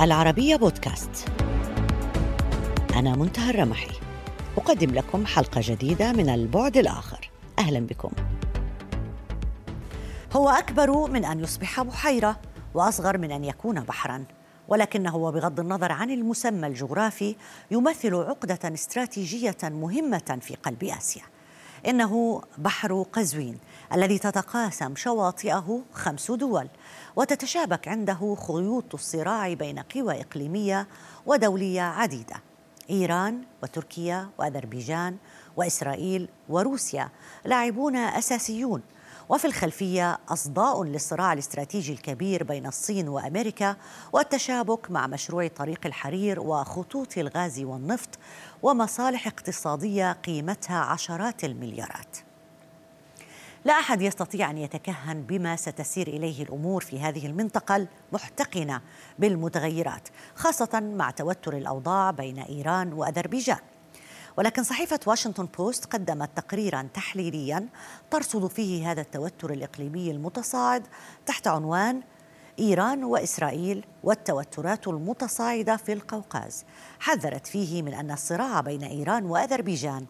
العربية بودكاست. أنا منتهى الرمحي. أقدم لكم حلقة جديدة من البعد الآخر. أهلا بكم. هو أكبر من أن يصبح بحيرة وأصغر من أن يكون بحراً ولكنه وبغض النظر عن المسمى الجغرافي يمثل عقدة استراتيجية مهمة في قلب آسيا. إنه بحر قزوين الذي تتقاسم شواطئه خمس دول وتتشابك عنده خيوط الصراع بين قوى إقليمية ودولية عديدة. إيران وتركيا وأذربيجان وإسرائيل وروسيا لاعبون أساسيون. وفي الخلفية أصداء للصراع الاستراتيجي الكبير بين الصين وأمريكا والتشابك مع مشروع طريق الحرير وخطوط الغاز والنفط ومصالح اقتصادية قيمتها عشرات المليارات. لا أحد يستطيع أن يتكهن بما ستسير إليه الأمور في هذه المنطقة المحتقنة بالمتغيرات خاصة مع توتر الأوضاع بين إيران وأذربيجان. ولكن صحيفة واشنطن بوست قدمت تقريرا تحليليا ترصد فيه هذا التوتر الإقليمي المتصاعد تحت عنوان إيران وإسرائيل والتوترات المتصاعدة في القوقاز. حذرت فيه من أن الصراع بين إيران وأذربيجان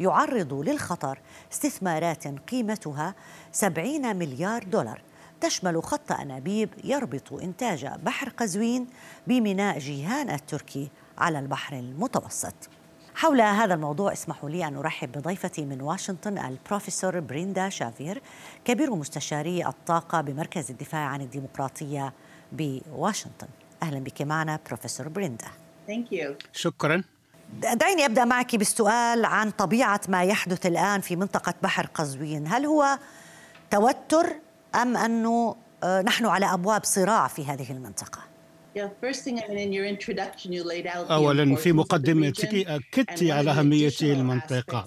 يعرض للخطر استثمارات قيمتها 70 مليار دولار. تشمل خط أنابيب يربط إنتاج بحر قزوين بميناء جيهان التركي على البحر المتوسط. حول هذا الموضوع اسمحوا لي أن أرحب بضيفتي من واشنطن البروفيسور بريندا شافير كبير مستشاري الطاقة بمركز الدفاع عن الديمقراطية بواشنطن. أهلا بك معنا بروفيسور بريندا. Thank you. شكرا. دعيني أبدأ معك بالسؤال عن طبيعة ما يحدث الآن في منطقة بحر قزوين. هل هو توتر أم أنه نحن على أبواب صراع في هذه المنطقة؟ أولا في مقدمتك أكدت على أهمية المنطقة.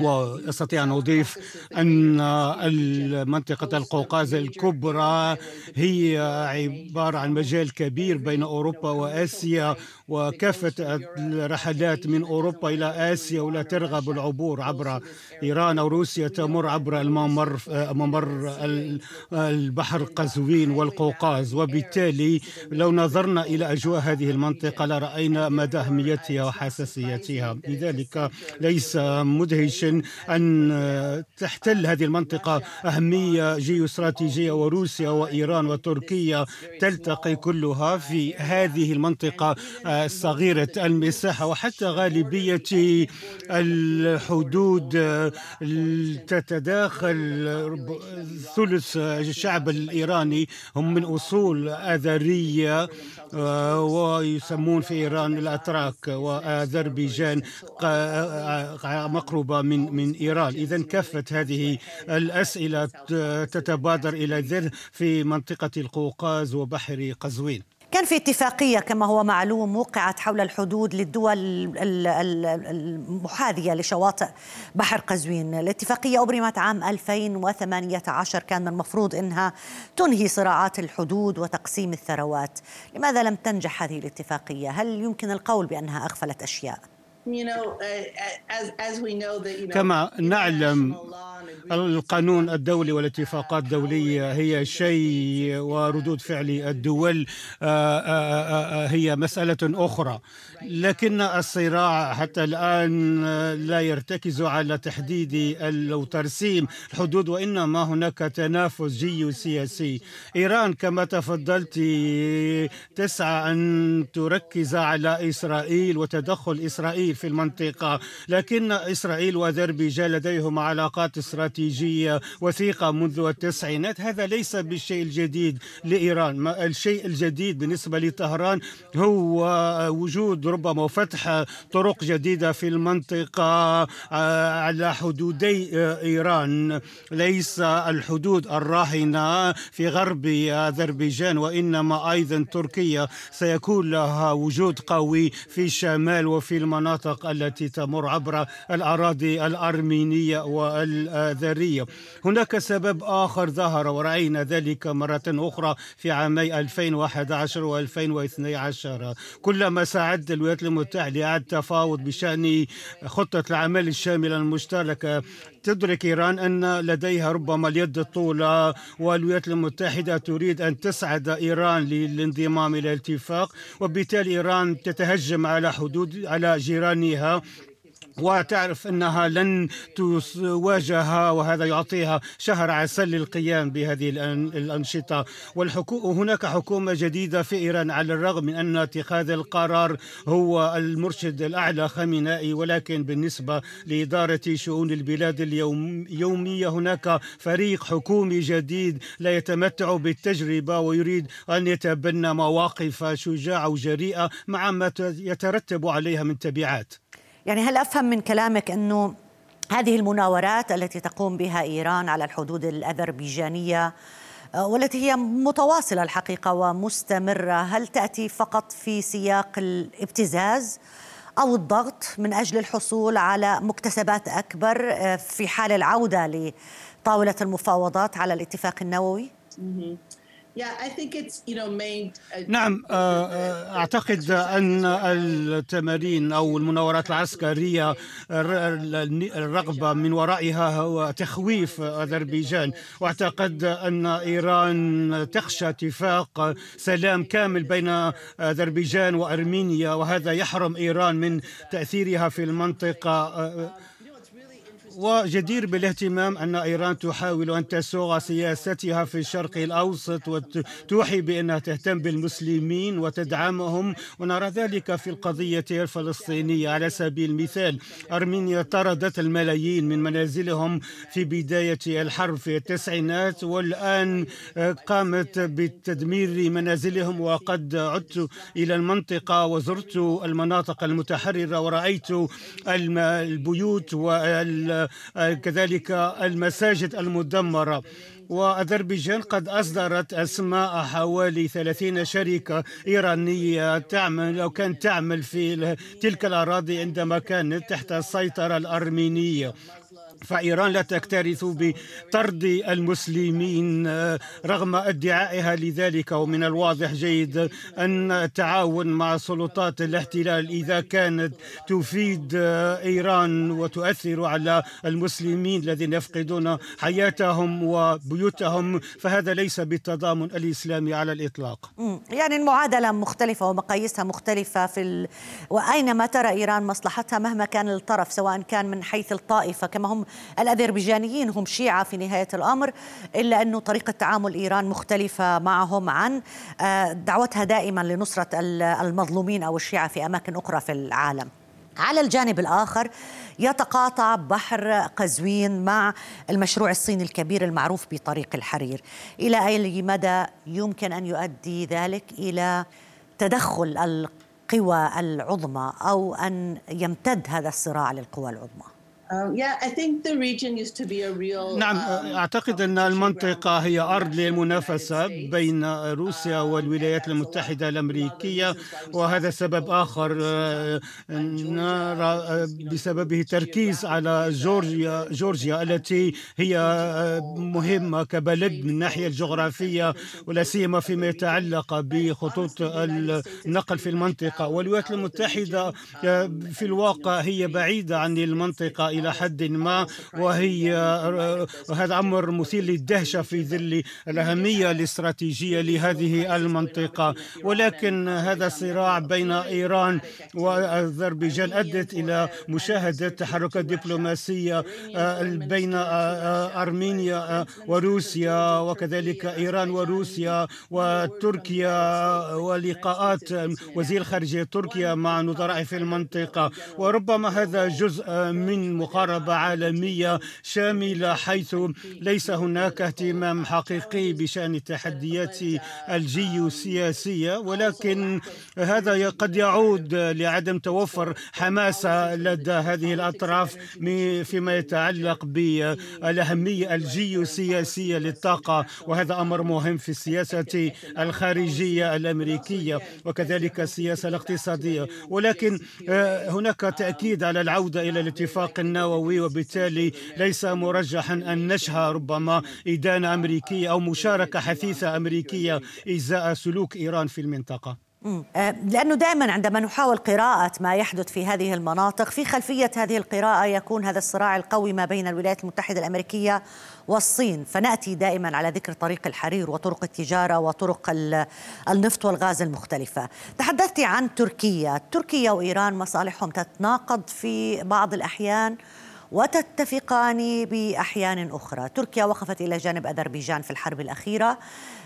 وأستطيع أن أضيف أن منطقة القوقاز الكبرى هي عبارة عن مجال كبير بين أوروبا وآسيا. وكافة الرحلات من أوروبا إلى آسيا ولا ترغب العبور عبر إيران أو روسيا تمر عبر الممر ممر البحر قزوين والقوقاز. وبالتالي لو نظرنا إلى أجواء هذه المنطقة لرأينا مدى أهميتها وحساسيتها. لذلك ليس مدهشا أن تحتل هذه المنطقة أهمية جيوستراتيجية وروسيا وإيران وتركيا تلتقي كلها في هذه المنطقة صغيرة المساحة وحتى غالبية الحدود تتداخل ثلث الشعب الإيراني. هم من أصول أذرية ويسمون في إيران الأتراك وأذربيجان مقربة من من إيران. إذا كافة هذه الأسئلة تتبادر إلى الذهن في منطقة القوقاز وبحر قزوين. كان في اتفاقية كما هو معلوم وقعت حول الحدود للدول المحاذية لشواطئ بحر قزوين الاتفاقية أبرمت عام 2018 كان المفروض أنها تنهي صراعات الحدود وتقسيم الثروات لماذا لم تنجح هذه الاتفاقية؟ هل يمكن القول بأنها أغفلت أشياء؟ كما نعلم القانون الدولي والاتفاقات الدولية هي شيء وردود فعل الدول هي مسألة أخرى. لكن الصراع حتى الآن لا يرتكز على تحديد أو ترسيم الحدود وإنما هناك تنافس جيوسياسي إيران كما تفضلت تسعى أن تركز على إسرائيل وتدخل إسرائيل. في المنطقة. لكن إسرائيل وأذربيجان لديهم علاقات استراتيجية وثيقة منذ التسعينات. هذا ليس بالشيء الجديد لإيران. الشيء الجديد بالنسبة لطهران هو وجود ربما فتح طرق جديدة في المنطقة على حدودي إيران. ليس الحدود الراهنة في غرب أذربيجان وإنما أيضا تركيا. سيكون لها وجود قوي في الشمال وفي المناطق التي تمر عبر الأراضي الأرمينية والآذرية. هناك سبب آخر ظهر ورأينا ذلك مرة أخرى في عامي 2011 و2012 كلما ساعدت الولايات المتحدة على التفاوض بشأن خطة العمل الشاملة المشتركة تدرك إيران أن لديها ربما اليد الطولى والولايات المتحدة تريد أن تسعد إيران للانضمام إلى الاتفاق وبالتالي إيران تتهجم على حدود على جيرانها. وتعرف أنها لن تواجه وهذا يعطيها شهر عسل للقيام بهذه الأنشطة. وهناك حكومة جديدة في إيران على الرغم من أن اتخاذ القرار هو المرشد الأعلى خامنائي ولكن بالنسبة لإدارة شؤون البلاد اليومية هناك فريق حكومي جديد لا يتمتع بالتجربة ويريد أن يتبنى مواقف شجاعة وجريئة مع ما يترتب عليها من تبعات. يعني هل أفهم من كلامك أنه هذه المناورات التي تقوم بها إيران على الحدود الأذربيجانية آه، والتي هي متواصلة الحقيقة ومستمرة هل تأتي فقط في سياق الابتزاز أو الضغط من أجل الحصول على مكتسبات أكبر آه، في حال العودة لطاولة المفاوضات على الاتفاق النووي؟ نعم آه، آه، أعتقد أن التمارين أو المناورات العسكرية الرغبة من ورائها هو تخويف أذربيجان. وأعتقد أن إيران تخشى اتفاق سلام كامل بين أذربيجان وأرمينيا وهذا يحرم إيران من تأثيرها في المنطقة آه، وجدير بالاهتمام أن إيران تحاول أن تسوغ سياستها في الشرق الأوسط وتوحي بأنها تهتم بالمسلمين وتدعمهم. ونرى ذلك في القضية الفلسطينية. على سبيل المثال أرمينيا طردت الملايين من منازلهم في بداية الحرب في التسعينات والآن قامت بتدمير منازلهم. وقد عدت إلى المنطقة وزرت المناطق المتحررة ورأيت البيوت وال كذلك المساجد المدمرة. وأذربيجان قد أصدرت أسماء حوالي 30 شركة إيرانية تعمل أو كانت تعمل في تلك الأراضي عندما كانت تحت السيطرة الأرمينية. فإيران لا تكترث بطرد المسلمين رغم ادعائها لذلك. ومن الواضح جيد أن التعاون مع سلطات الاحتلال إذا كانت تفيد إيران وتؤثر على المسلمين الذين يفقدون حياتهم وبيوتهم فهذا ليس بالتضامن الإسلامي على الإطلاق. يعني المعادلة مختلفة ومقاييسها مختلفة في ال... وأينما ترى إيران مصلحتها مهما كان الطرف سواء كان من حيث الطائفة كما هم الأذربيجانيين هم شيعة في نهاية الأمر إلا أنه طريقة تعامل إيران مختلفة معهم عن آه، دعوتها دائما لنصرة المظلومين أو الشيعة في أماكن أخرى في العالم. على الجانب الآخر يتقاطع بحر قزوين مع المشروع الصيني الكبير المعروف بطريق الحرير. إلى أي مدى يمكن أن يؤدي ذلك إلى تدخل القوى العظمى أو أن يمتد هذا الصراع للقوى العظمى؟ نعم um, أعتقد أن المنطقة هي أرض للمنافسة بين روسيا uh, والولايات المتحدة الأمريكية وهذا سبب آخر uh, نرى uh, بسببه تركيز على جورجيا جورجيا التي هي مهمة كبلد من الناحية الجغرافية ولا سيما فيما يتعلق بخطوط النقل في المنطقة. والولايات المتحدة في الواقع هي بعيدة عن المنطقة إلى حد ما وهي هذا أمر مثير للدهشة في ظل الأهمية الاستراتيجية لهذه المنطقة. ولكن هذا الصراع بين إيران وأذربيجان أدت إلى مشاهدة تحركات دبلوماسية آه، بين آه، آه، أرمينيا وروسيا وكذلك إيران وروسيا وتركيا ولقاءات وزير خارجية تركيا مع نظراء في المنطقة. وربما هذا جزء من مقاربة عالمية شاملة حيث ليس هناك اهتمام حقيقي بشأن التحديات الجيوسياسية ولكن هذا قد يعود لعدم توفر حماسة لدى هذه الأطراف فيما يتعلق بالأهمية الجيوسياسية للطاقة وهذا أمر مهم في السياسة الخارجية الأمريكية وكذلك السياسة الاقتصادية. ولكن آه، هناك تأكيد على العودة إلى الاتفاق النووي وبالتالي ليس مرجحا أن نشهد ربما إدانة أمريكية أو مشاركة حثيثة أمريكية إزاء سلوك إيران في المنطقة. لأنه دائما عندما نحاول قراءة ما يحدث في هذه المناطق في خلفية هذه القراءة يكون هذا الصراع القوي ما بين الولايات المتحدة الأمريكية والصين. فنأتي دائما على ذكر طريق الحرير وطرق التجارة وطرق النفط والغاز المختلفة. تحدثت عن تركيا. تركيا وإيران مصالحهم تتناقض في بعض الأحيان. وتتفقان بأحيان أخرى، تركيا وقفت إلى جانب أذربيجان في الحرب الأخيرة،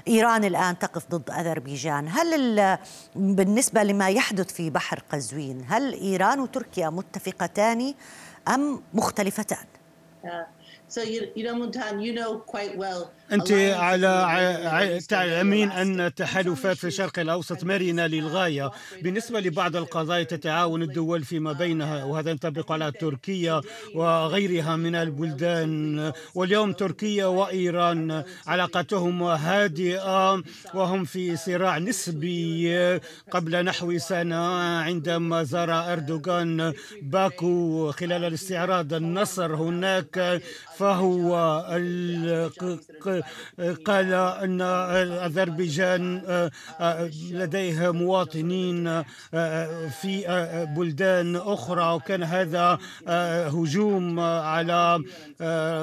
إيران الآن تقف ضد أذربيجان، هل بالنسبة لما يحدث في بحر قزوين، هل إيران وتركيا متفقتان أم مختلفتان؟ أنت على تعلمين أن التحالفات في الشرق الأوسط مرنة للغاية. بالنسبة لبعض القضايا تتعاون الدول فيما بينها وهذا ينطبق على تركيا وغيرها من البلدان. واليوم تركيا وإيران علاقتهم هادئة وهم في صراع نسبي قبل نحو سنة عندما زار أردوغان باكو خلال الاستعراض النصر هناك فهو قال أن أذربيجان آه، آه، لديها مواطنين آه، في بلدان أخرى. وكان هذا هجوم على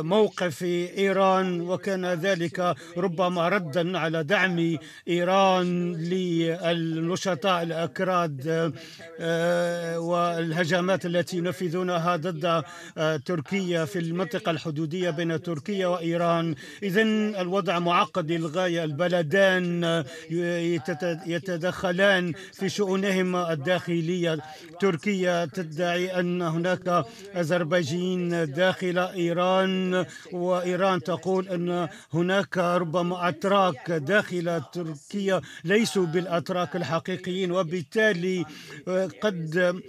موقف إيران. وكان ذلك ربما ردا على دعم إيران للنشطاء الأكراد والهجمات التي ينفذونها ضد تركيا في المنطقة الحدودية. بين تركيا وإيران. إذا الوضع معقد للغاية. البلدان يتدخلان في شؤونهما الداخلية. تركيا تدعي أن هناك أذربيجين داخل إيران وإيران تقول أن هناك ربما أتراك داخل تركيا ليسوا بالأتراك الحقيقيين وبالتالي قد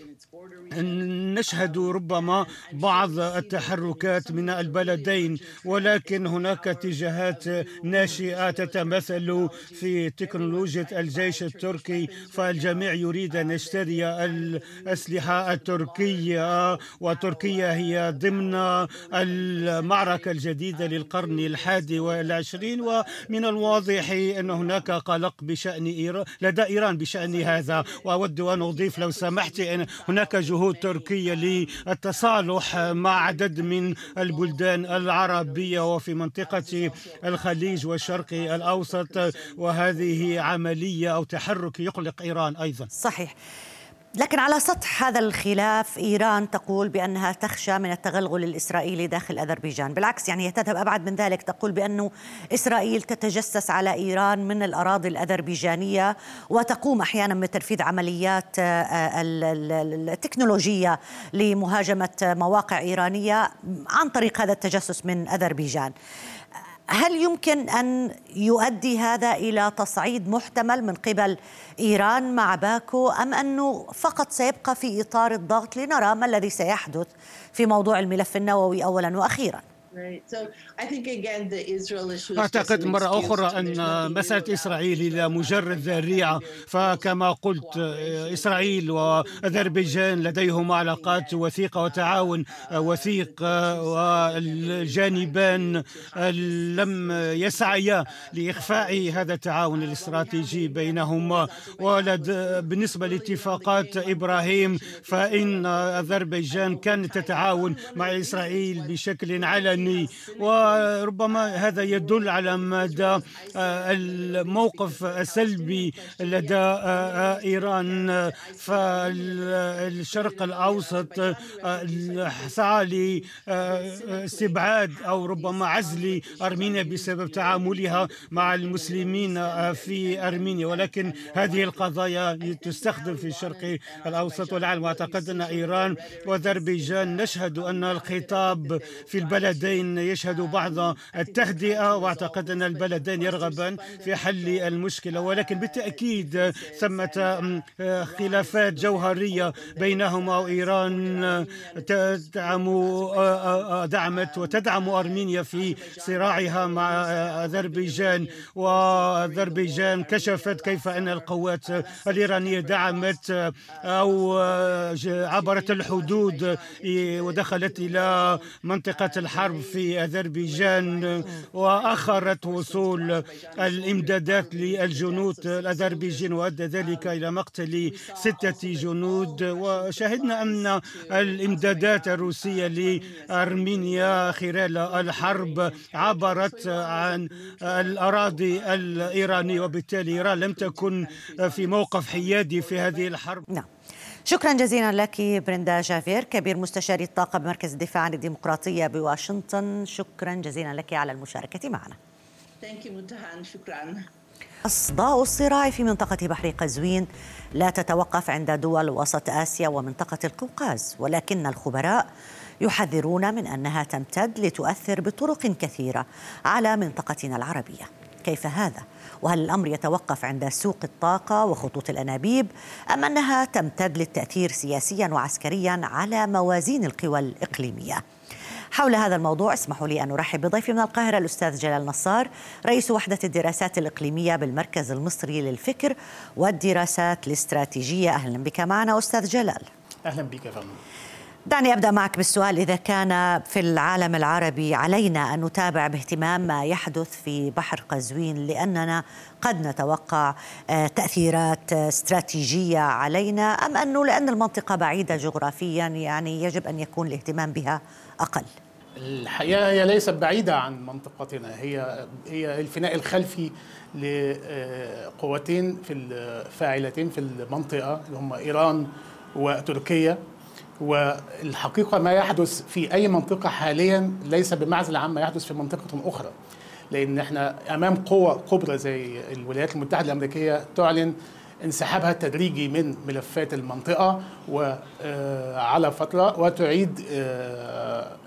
نشهد ربما بعض التحركات من البلدين ولكن هناك اتجاهات ناشئة تتمثل في تكنولوجيا الجيش التركي فالجميع يريد أن يشتري الأسلحة التركية وتركيا هي ضمن المعركة الجديدة للقرن الحادي والعشرين. ومن الواضح أن هناك قلق بشأن ايران لدى إيران بشأن هذا. وأود أن أضيف لو سمحت أن هناك جهود جهود تركية للتصالح مع عدد من البلدان العربية وفي منطقة الخليج والشرق الأوسط وهذه عملية أو تحرك يقلق إيران أيضا. صحيح. لكن على سطح هذا الخلاف إيران تقول بأنها تخشى من التغلغل الإسرائيلي داخل أذربيجان، بالعكس يعني هي تذهب أبعد من ذلك تقول بانه إسرائيل تتجسس على إيران من الأراضي الأذربيجانية وتقوم أحيانا بتنفيذ عمليات آه، التكنولوجية لمهاجمة مواقع إيرانية عن طريق هذا التجسس من أذربيجان. هل يمكن أن يؤدي هذا إلى تصعيد محتمل من قبل إيران مع باكو أم أنه فقط سيبقى في إطار الضغط لنرى ما الذي سيحدث في موضوع الملف النووي اولا وأخيرا؟ أعتقد مرة أخرى أن مسألة إسرائيل هي مجرد ذريعة. فكما قلت إسرائيل وأذربيجان لديهما علاقات وثيقة وتعاون وثيق والجانبان لم يسعيا لإخفاء هذا التعاون الاستراتيجي بينهما. ولد بالنسبة لاتفاقات إبراهيم فإن أذربيجان كانت تتعاون مع إسرائيل بشكل علني الفني وربما هذا يدل على مدى آه، الموقف السلبي لدى آه، آه، إيران. فالشرق الأوسط سعى لاستبعاد أو ربما عزل أرمينيا بسبب تعاملها مع المسلمين في أرمينيا. ولكن هذه القضايا تستخدم في الشرق الأوسط والعالم. وأعتقد أن إيران وأذربيجان نشهد أن الخطاب في البلدين البلدين يشهدوا بعض التهدئة وأعتقد أن البلدين يرغبان في حل المشكلة. ولكن بالتأكيد ثمة خلافات جوهرية بينهما وإيران تدعم دعمت وتدعم أرمينيا في صراعها مع أذربيجان. وأذربيجان كشفت كيف أن القوات الإيرانية دعمت أو عبرت الحدود ودخلت إلى منطقة الحرب. في أذربيجان وأخرت وصول الإمدادات للجنود الأذربيجين وأدى ذلك إلى مقتل ستة جنود. وشهدنا أن الإمدادات الروسية لأرمينيا خلال الحرب عبرت عن الأراضي الإيرانية وبالتالي إيران لم تكن في موقف حيادي في هذه الحرب. نعم. شكرا جزيلا لك برندا جافير كبير مستشاري الطاقة بمركز الدفاع عن الديمقراطية بواشنطن. شكرا جزيلا لك على المشاركة معنا. شكرا. أصداء الصراع في منطقة بحر قزوين لا تتوقف عند دول وسط آسيا ومنطقة القوقاز ولكن الخبراء يحذرون من أنها تمتد لتؤثر بطرق كثيرة على منطقتنا العربية. كيف هذا؟ وهل الأمر يتوقف عند سوق الطاقة وخطوط الأنابيب أم أنها تمتد للتأثير سياسيا وعسكريا على موازين القوى الإقليمية؟ حول هذا الموضوع اسمحوا لي أن أرحب بضيفي من القاهرة الأستاذ جلال نصار رئيس وحدة الدراسات الإقليمية بالمركز المصري للفكر والدراسات الاستراتيجية أهلا بك معنا أستاذ جلال أهلا بك فندم دعني أبدأ معك بالسؤال. إذا كان في العالم العربي علينا أن نتابع باهتمام ما يحدث في بحر قزوين لأننا قد نتوقع آه، تأثيرات استراتيجية علينا أم انه لأن المنطقة بعيدة جغرافيا يعني يجب أن يكون الاهتمام بها أقل؟ الحقيقة هي ليست بعيدة عن منطقتنا. هي هي الفناء الخلفي لقوتين في الفاعلتين في المنطقة اللي هم إيران وتركيا. والحقيقة ما يحدث في أي منطقة حاليا ليس بمعزل عما يحدث في منطقة أخرى. لأن إحنا أمام قوة كبرى زي الولايات المتحدة الأمريكية تعلن انسحابها التدريجي من ملفات المنطقة وعلى فترة وتعيد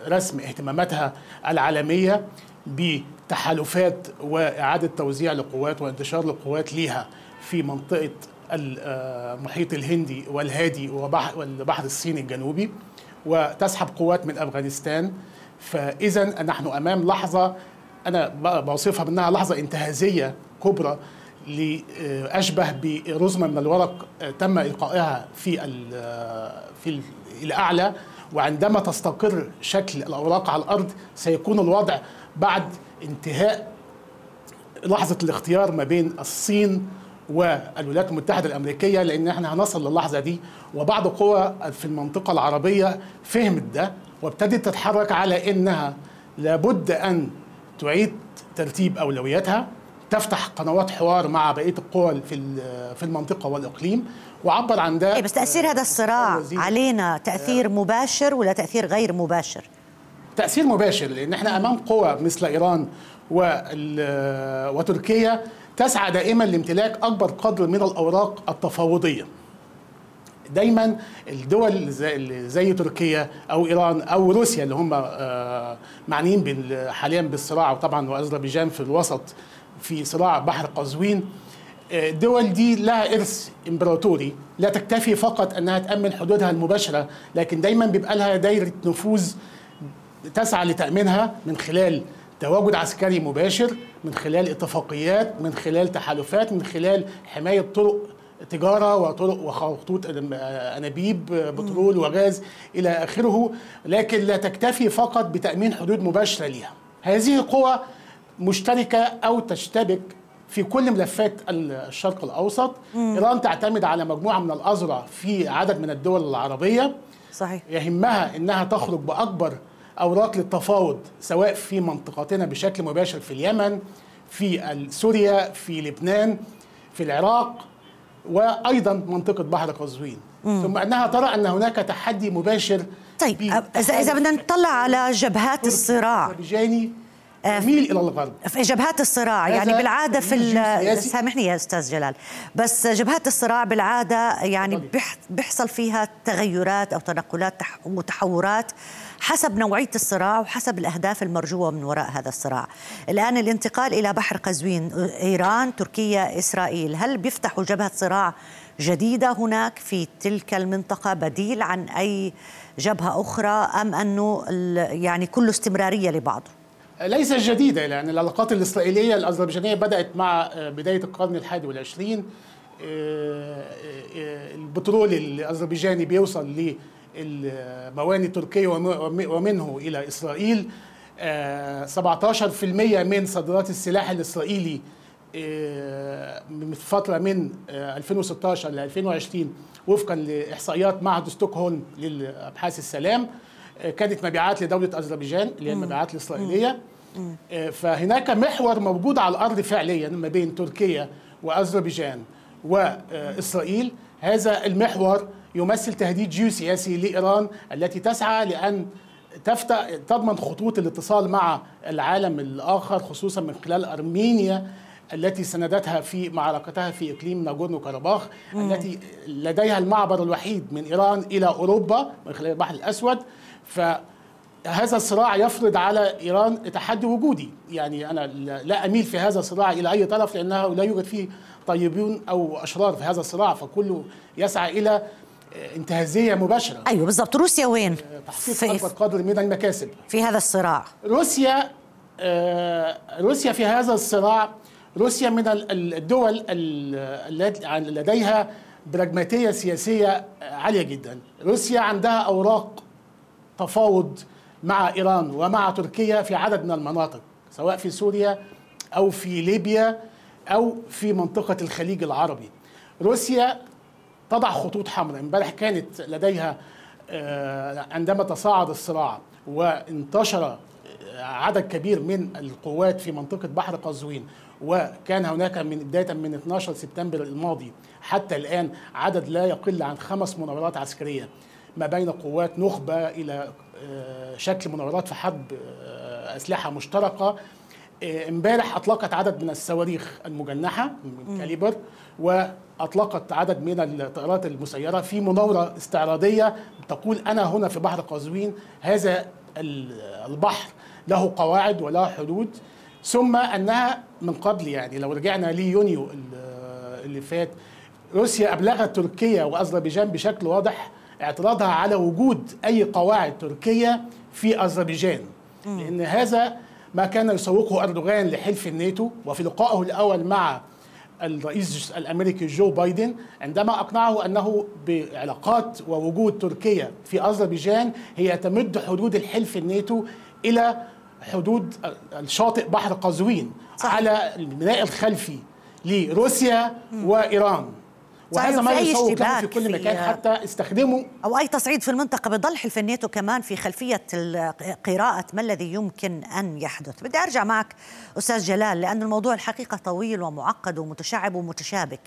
رسم اهتماماتها العالمية بتحالفات وإعادة توزيع لقوات وانتشار لقوات ليها في منطقة المحيط الهندي والهادي والبحر الصيني الجنوبي وتسحب قوات من أفغانستان. فاذا نحن أمام لحظة أنا بوصفها بأنها لحظة انتهازية كبرى لأشبه برزمه من الورق تم إلقائها في في الاعلى وعندما تستقر شكل الأوراق على الأرض سيكون الوضع بعد انتهاء لحظة الاختيار ما بين الصين والولايات المتحدة الأمريكية لأن إحنا هنصل للحظة دي. وبعض قوى في المنطقة العربية فهمت ده وابتدت تتحرك على أنها لابد أن تعيد ترتيب أولوياتها. تفتح قنوات حوار مع بقية القوى في في المنطقة والإقليم. وعبر عن ده إيه بس تأثير هذا الصراع علينا تأثير مباشر ولا تأثير غير مباشر؟ تأثير مباشر لأن إحنا أمام قوى مثل إيران وتركيا. تسعى دائما لامتلاك أكبر قدر من الأوراق التفاوضية. دايما الدول زي, تركيا أو إيران أو روسيا اللي هم معنيين حاليا بالصراع وطبعا وأذربيجان في الوسط في صراع بحر قزوين. الدول دي لها إرث إمبراطوري. لا تكتفي فقط أنها تأمن حدودها المباشرة لكن دايما بيبقى لها دايرة نفوذ تسعى لتأمينها من خلال تواجد عسكري مباشر من خلال اتفاقيات من خلال تحالفات من خلال حماية طرق تجارة وطرق وخطوط أنابيب بترول وغاز إلى آخره لكن لا تكتفي فقط بتأمين حدود مباشرة لها هذه القوى مشتركة أو تشتبك في كل ملفات الشرق الأوسط. مم. إيران تعتمد على مجموعة من الاذرع في عدد من الدول العربية. صحيح. يهمها إنها تخرج بأكبر أوراق للتفاوض سواء في منطقتنا بشكل مباشر في اليمن في سوريا في لبنان في العراق وأيضا منطقة بحر قزوين. ثم أنها ترى أن هناك تحدي مباشر طيب اذا بدنا نطلع على جبهات الصراع. تميل إلى الغرب في جبهات الصراع يعني بالعادة في سامحني يا أستاذ جلال بس جبهات الصراع بالعادة يعني بيحصل فيها تغيرات أو تنقلات وتحورات حسب نوعية الصراع وحسب الأهداف المرجوة من وراء هذا الصراع. الآن الانتقال إلى بحر قزوين إيران، تركيا، إسرائيل، هل بيفتحوا جبهة صراع جديدة هناك في تلك المنطقة بديل عن أي جبهة أخرى أم أنه يعني كله استمرارية لبعضه؟ ليست جديدة لأن العلاقات الإسرائيلية الأذربيجانية بدأت مع بداية القرن الحادي والعشرين. البترول الأذربيجاني بيوصل للمواني التركية ومنه إلى إسرائيل. 17% من صادرات السلاح الإسرائيلي من فترة من 2016 ل 2020 وفقا لإحصائيات معهد ستوكهولم للأبحاث السلام. كانت مبيعات لدولة أذربيجان اللي هي المبيعات الإسرائيلية. فهناك محور موجود على الأرض فعليا ما بين تركيا وأذربيجان وإسرائيل. هذا المحور يمثل تهديد جيوسياسي لإيران التي تسعى لأن تفتح تضمن خطوط الاتصال مع العالم الآخر خصوصا من خلال أرمينيا التي سندتها في معركتها في إقليم ناغورنو كاراباخ التي لديها المعبر الوحيد من إيران إلى أوروبا من خلال البحر الأسود. فهذا الصراع يفرض على إيران تحدي وجودي. يعني أنا لا أميل في هذا الصراع إلى أي طرف لأنه لا يوجد فيه طيبون أو أشرار في هذا الصراع فكله يسعى إلى انتهازية مباشرة. أيوه بالضبط. روسيا وين؟ تحقيق أكبر قدر من المكاسب. في هذا الصراع. روسيا آه روسيا في هذا الصراع روسيا من الدول التي لديها براجماتيه سياسية عالية جدا. روسيا عندها أوراق تفاوض مع إيران ومع تركيا في عدد من المناطق سواء في سوريا أو في ليبيا أو في منطقة الخليج العربي. روسيا تضع خطوط حمراء. امبارح كانت لديها عندما تصاعد الصراع وانتشر عدد كبير من القوات في منطقة بحر قزوين وكان هناك من بداية من 12 سبتمبر الماضي حتى الآن عدد لا يقل عن خمس مناورات عسكرية. ما بين قوات نخبة إلى شكل مناورات في حرب أسلحة مشتركة. امبارح أطلقت عدد من الصواريخ المجنحة من كاليبر وأطلقت عدد من الطائرات المسيرة في مناورة استعراضية تقول أنا هنا في بحر قزوين. هذا البحر له قواعد وله حدود. ثم أنها من قبل يعني لو رجعنا ليونيو اللي فات روسيا أبلغت تركيا واذربيجان بشكل واضح اعتراضها على وجود أي قواعد تركية في أذربيجان. لأن هذا ما كان يسوقه أردوغان لحلف الناتو وفي لقائه الأول مع الرئيس الأمريكي جو بايدن عندما أقنعه أنه بعلاقات ووجود تركيا في أذربيجان هي تمد حدود الحلف الناتو إلى حدود الشاطئ بحر قزوين. على الميناء الخلفي لروسيا وإيران. وهذا ما له في كل مكان في حتى استخدموا أو أي تصعيد في المنطقة بضل حلف الناتو كمان في خلفية قراءه ما الذي يمكن أن يحدث؟ بدي أرجع معك أستاذ جلال لأن الموضوع الحقيقة طويل ومعقد ومتشعب ومتشابك.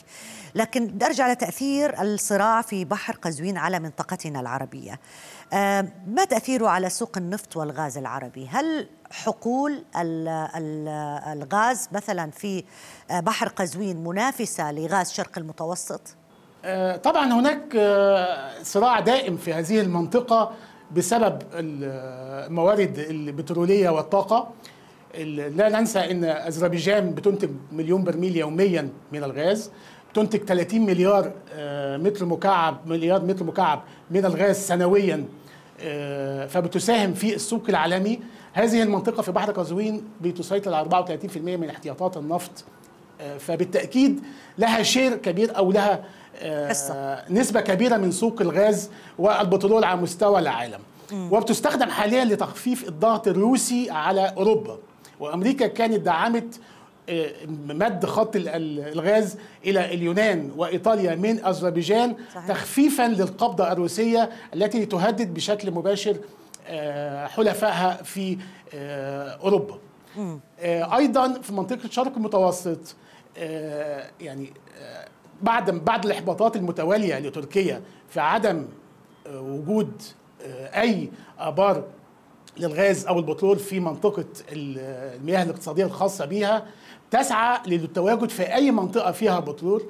لكن بدي أرجع لتأثير الصراع في بحر قزوين على منطقتنا العربية. ما تأثيره على سوق النفط والغاز العربي؟ هل حقول الغاز مثلا في بحر قزوين منافسة لغاز شرق المتوسط؟ طبعا هناك صراع دائم في هذه المنطقة بسبب الموارد البترولية والطاقة لا ننسى إن أذربيجان بتنتج مليون برميل يوميا من الغاز تنتج 30 مليار متر مكعب مليار متر مكعب من الغاز سنويا فبتساهم في السوق العالمي هذه المنطقة في بحر قزوين بتسيطر على 34% من احتياطات النفط فبالتأكيد لها شير كبير أو لها حصة. نسبة كبيرة من سوق الغاز والبترول على مستوى العالم وبتستخدم حاليا لتخفيف الضغط الروسي على أوروبا وأمريكا كانت دعمت مد خط الغاز إلى اليونان وإيطاليا من أذربيجان. تخفيفا للقبضة الروسية التي تهدد بشكل مباشر حلفائها في أوروبا م. أيضا في منطقة الشرق المتوسط يعني بعد بعد الإحباطات المتوالية لتركيا في عدم وجود أي آبار للغاز أو البترول في منطقة المياه الاقتصادية الخاصة بها تسعى للتواجد في أي منطقة فيها بترول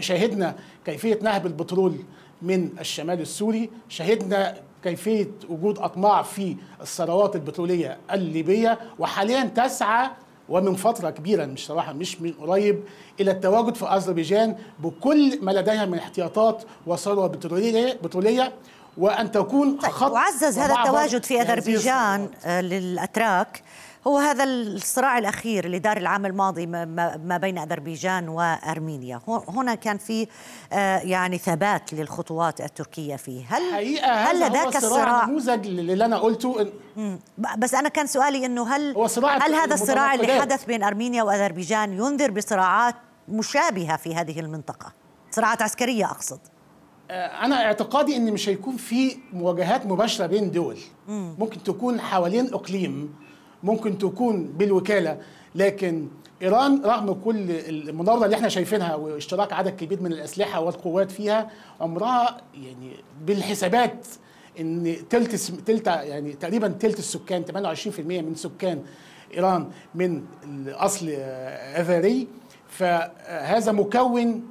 شاهدنا كيفية نهب البترول من الشمال السوري شهدنا كيفية وجود أطماع في الثروات البترولية الليبية وحاليا تسعى ومن فترة كبيرة مش صراحة مش من قريب إلى التواجد في أذربيجان بكل ما لديها من احتياطات وثروة بترولية بترولية وأن تكون طيب خط وعزز هذا التواجد في أذربيجان للأتراك. هو هذا الصراع الأخير اللي دار العام الماضي ما بين أذربيجان وأرمينيا. هنا كان في آه، يعني ثبات للخطوات التركية فيه. هل حقيقة هل هذا الصراع؟ نموذج اللي أنا قلته. بس أنا كان سؤالي أنه هل هو هل هذا الصراع اللي حدث بين أرمينيا وأذربيجان ينذر بصراعات مشابهة في هذه المنطقة؟ صراعات عسكرية أقصد. آه، أنا اعتقادي إن مش هيكون في مواجهات مباشرة بين دول. ممكن تكون حوالين إقليم. ممكن تكون بالوكالة لكن إيران رغم كل المناوره اللي إحنا شايفينها واشتراك عدد كبير من الأسلحة والقوات فيها عمرها يعني بالحسابات إن تلت تلت يعني تقريبا تلت السكان 28% من سكان إيران من الأصل اذري فهذا مكون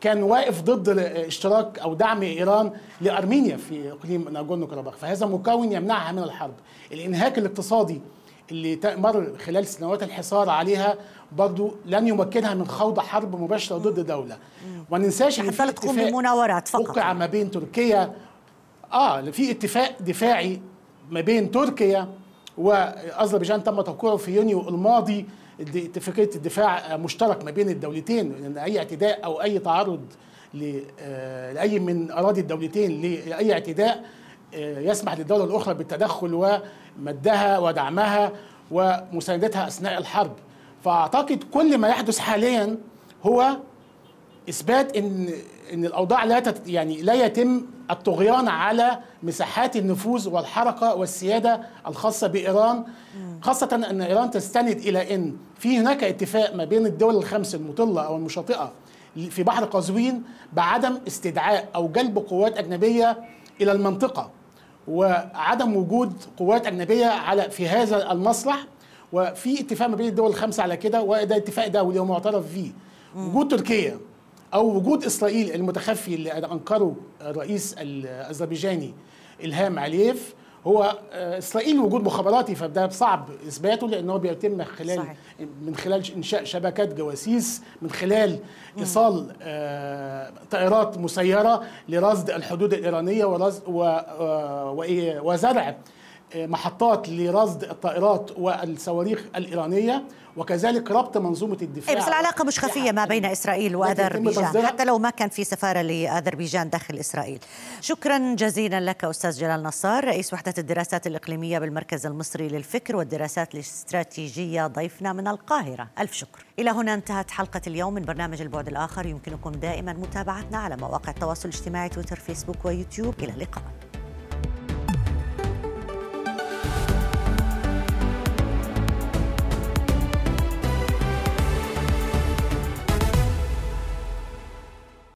كان واقف ضد اشتراك أو دعم إيران لأرمينيا في إقليم ناغورنو كاراباخ. فهذا مكون يمنعها من الحرب. الإنهاك الاقتصادي اللي مر خلال سنوات الحصار عليها برضو لن يمكنها من خوض حرب مباشرة ضد دولة. وما ننساش إن في تكون بمناورات فقط. وقع ما بين تركيا آه في اتفاق دفاعي ما بين تركيا وأذربيجان تم توقيعه في يونيو الماضي. اتفاقية الدفاع مشترك ما بين الدولتين ان أي اعتداء أو أي تعرض آه، لأي من أراضي الدولتين لأي اعتداء آه، يسمح للدولة الأخرى بالتدخل ومدها ودعمها ومساندتها أثناء الحرب. فأعتقد كل ما يحدث حاليا هو إثبات إن إن الأوضاع لا تت يعني لا يتم الطغيان على مساحات النفوذ والحركة والسيادة الخاصة بإيران. خاصة أن إيران تستند إلى إن في هناك اتفاق ما بين الدول الخمس المطلة أو المشاطئة في بحر قزوين بعدم استدعاء أو جلب قوات أجنبية إلى المنطقة. وعدم وجود قوات أجنبية على في هذا المصلح وفي اتفاق ما بين الدول الخمسة على كده وده اتفاق دولي ومعترف فيه. وجود تركيا أو وجود إسرائيل المتخفي اللي أنكره الرئيس الأذربيجاني إلهام علييف هو آه، إسرائيل وجود مخابراتي فده صعب إثباته لأنه بيتم خلال صحيح. من خلال إنشاء شبكات جواسيس من خلال إيصال آه طائرات مسيرة لرصد الحدود الإيرانية ورصد آه، وزرع محطات لرصد الطائرات والصواريخ الإيرانية وكذلك ربط منظومة الدفاع. إيه بس العلاقة مش خفية ما بين إسرائيل وأذربيجان حتى لو ما كان في سفارة لأذربيجان داخل إسرائيل. شكرا جزيلا لك أستاذ جلال نصار رئيس وحدة الدراسات الإقليمية بالمركز المصري للفكر والدراسات الاستراتيجية ضيفنا من القاهرة. ألف شكر. إلى هنا انتهت حلقة اليوم من برنامج البعد الآخر. يمكنكم دائما متابعتنا على مواقع التواصل الاجتماعي تويتر فيسبوك ويوتيوب. إلى اللقاء.